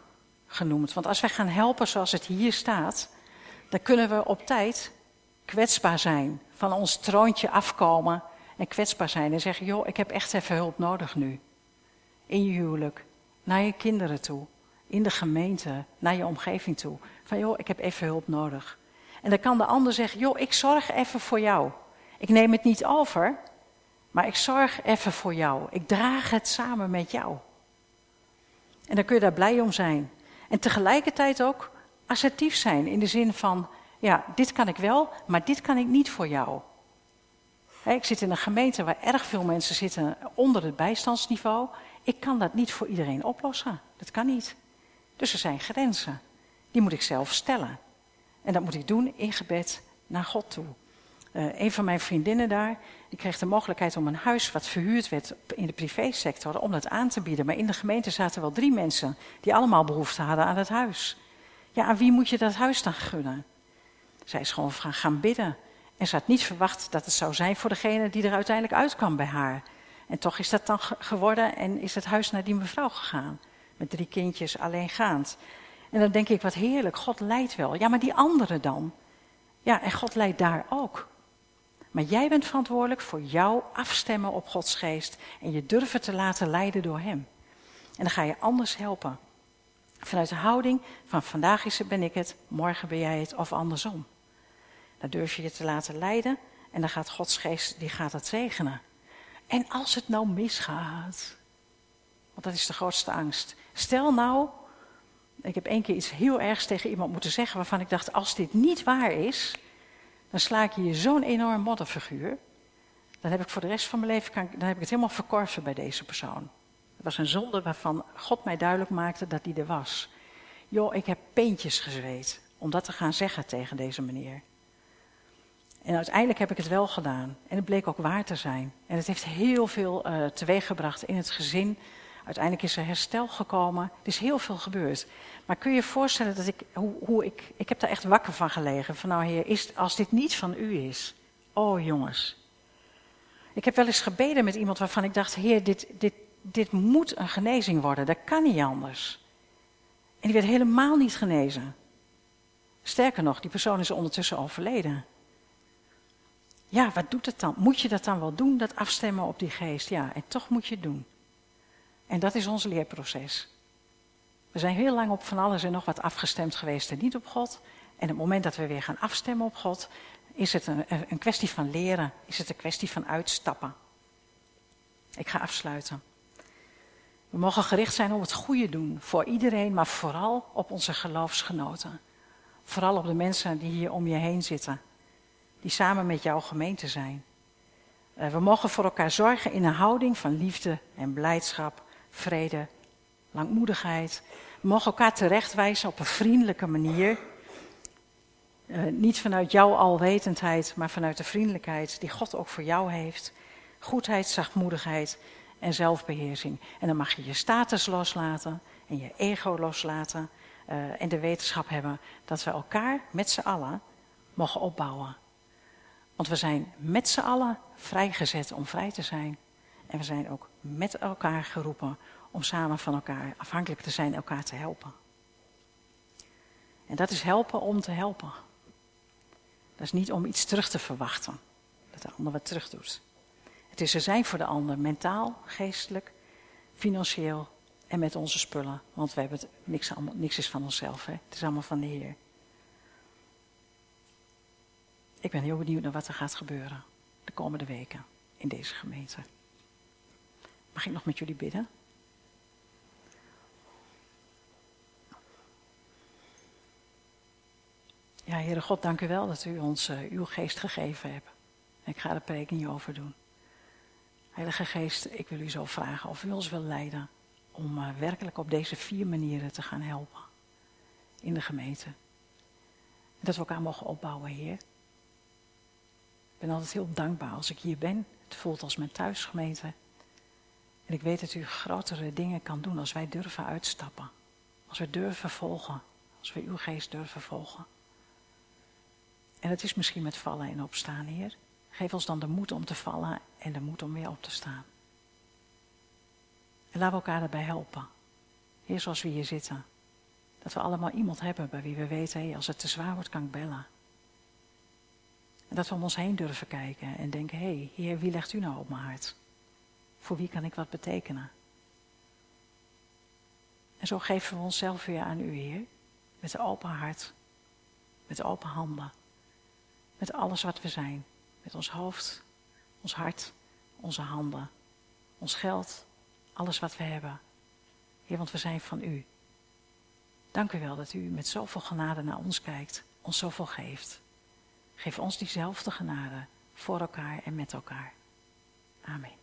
genoemd. Want als wij gaan helpen zoals het hier staat, dan kunnen we op tijd kwetsbaar zijn. Van ons troontje afkomen en kwetsbaar zijn. En zeggen, joh, ik heb echt even hulp nodig nu. In je huwelijk, naar je kinderen toe, in de gemeente, naar je omgeving toe. Van joh, ik heb even hulp nodig. En dan kan de ander zeggen, joh, ik zorg even voor jou. Ik neem het niet over, maar ik zorg even voor jou. Ik draag het samen met jou. En dan kun je daar blij om zijn. En tegelijkertijd ook assertief zijn in de zin van, ja, dit kan ik wel, maar dit kan ik niet voor jou. ik zit in een gemeente waar erg veel mensen zitten onder het bijstandsniveau. Ik kan dat niet voor iedereen oplossen. Dat kan niet. Dus er zijn grenzen. Die moet ik zelf stellen. En dat moet ik doen in gebed naar God toe. Uh, een van mijn vriendinnen daar, die kreeg de mogelijkheid om een huis wat verhuurd werd in de privésector, om dat aan te bieden. Maar in de gemeente zaten wel drie mensen die allemaal behoefte hadden aan het huis. Ja, aan wie moet je dat huis dan gunnen? Zij is gewoon gaan bidden. En ze had niet verwacht dat het zou zijn voor degene die er uiteindelijk uitkwam bij haar. En toch is dat dan geworden en is het huis naar die mevrouw gegaan. Met drie kindjes alleengaand. En dan denk ik, wat heerlijk, God leidt wel. Ja, maar die anderen dan? Ja, en God leidt daar ook. Maar jij bent verantwoordelijk voor jouw afstemmen op Gods geest en je durven te laten leiden door Hem. En dan ga je anders helpen. Vanuit de houding van vandaag is het, ben ik het, morgen ben jij het of andersom. Dan durf je je te laten leiden en dan gaat Gods geest, die gaat het zegenen. En als het nou misgaat, want dat is de grootste angst. Stel nou Ik heb één keer iets heel ergs tegen iemand moeten zeggen waarvan ik dacht, als dit niet waar is, dan sla ik je zo'n enorm modderfiguur. Dan heb ik voor de rest van mijn leven kan, dan heb ik het helemaal verkorven bij deze persoon. Het was een zonde waarvan God mij duidelijk maakte dat die er was. Joh, ik heb peentjes gezweet om dat te gaan zeggen tegen deze meneer. En uiteindelijk heb ik het wel gedaan. En het bleek ook waar te zijn. En het heeft heel veel uh, teweeggebracht in het gezin. Uiteindelijk is er herstel gekomen. Er is heel veel gebeurd. Maar kun je je voorstellen dat ik, hoe, hoe ik, ik heb daar echt wakker van gelegen. Van nou heer, is, als dit niet van u is. Oh jongens. Ik heb wel eens gebeden met iemand waarvan ik dacht, heer, dit, dit, dit moet een genezing worden. Dat kan niet anders. En die werd helemaal niet genezen. Sterker nog, die persoon is ondertussen overleden. Ja, wat doet het dan? Moet je dat dan wel doen, dat afstemmen op die geest? Ja, en toch moet je het doen. En dat is ons leerproces. We zijn heel lang op van alles en nog wat afgestemd geweest en niet op God. En het moment dat we weer gaan afstemmen op God, is het een, een kwestie van leren, is het een kwestie van uitstappen. Ik ga afsluiten. We mogen gericht zijn op het goede doen voor iedereen, maar vooral op onze geloofsgenoten. Vooral op de mensen die hier om je heen zitten, die samen met jouw gemeente zijn. Eh, we mogen voor elkaar zorgen in een houding van liefde en blijdschap, vrede, langmoedigheid. We mogen elkaar terechtwijzen op een vriendelijke manier. Uh, niet vanuit jouw alwetendheid, maar vanuit de vriendelijkheid die God ook voor jou heeft. Goedheid, zachtmoedigheid en zelfbeheersing. En dan mag je je status loslaten en je ego loslaten. Uh, en de wetenschap hebben dat we elkaar met z'n allen mogen opbouwen. Want we zijn met z'n allen vrijgezet om vrij te zijn. En we zijn ook met elkaar geroepen om samen van elkaar afhankelijk te zijn, elkaar te helpen. En dat is helpen om te helpen. Dat is niet om iets terug te verwachten, dat de ander wat terug doet. Het is er zijn voor de ander, mentaal, geestelijk, financieel en met onze spullen. Want we hebben het, niks, niks is van onszelf, hè? het is allemaal van de Heer. Ik ben heel benieuwd naar wat er gaat gebeuren de komende weken in deze gemeente. Mag ik nog met jullie bidden? Ja, Heere God, dank u wel dat u ons uh, uw geest gegeven hebt. Ik ga de preek niet over doen. Heilige Geest, ik wil u zo vragen of u ons wil leiden om uh, werkelijk op deze vier manieren te gaan helpen in de gemeente. En dat we elkaar mogen opbouwen, Heer. Ik ben altijd heel dankbaar als ik hier ben. Het voelt als mijn thuisgemeente. En ik weet dat u grotere dingen kan doen als wij durven uitstappen. Als we durven volgen. Als we uw geest durven volgen. En het is misschien met vallen en opstaan, Heer. Geef ons dan de moed om te vallen en de moed om weer op te staan. En laten we elkaar daarbij helpen. Heer, zoals we hier zitten. Dat we allemaal iemand hebben bij wie we weten, hey, als het te zwaar wordt, kan ik bellen. En dat we om ons heen durven kijken en denken, hé, hey, Heer, wie legt u nou op mijn hart? Voor wie kan ik wat betekenen? En zo geven we onszelf weer aan u, Heer, met een open hart, met open handen, met alles wat we zijn, met ons hoofd, ons hart, onze handen, ons geld, alles wat we hebben. Heer, want we zijn van u. Dank u wel dat u met zoveel genade naar ons kijkt, ons zoveel geeft. Geef ons diezelfde genade voor elkaar en met elkaar. Amen.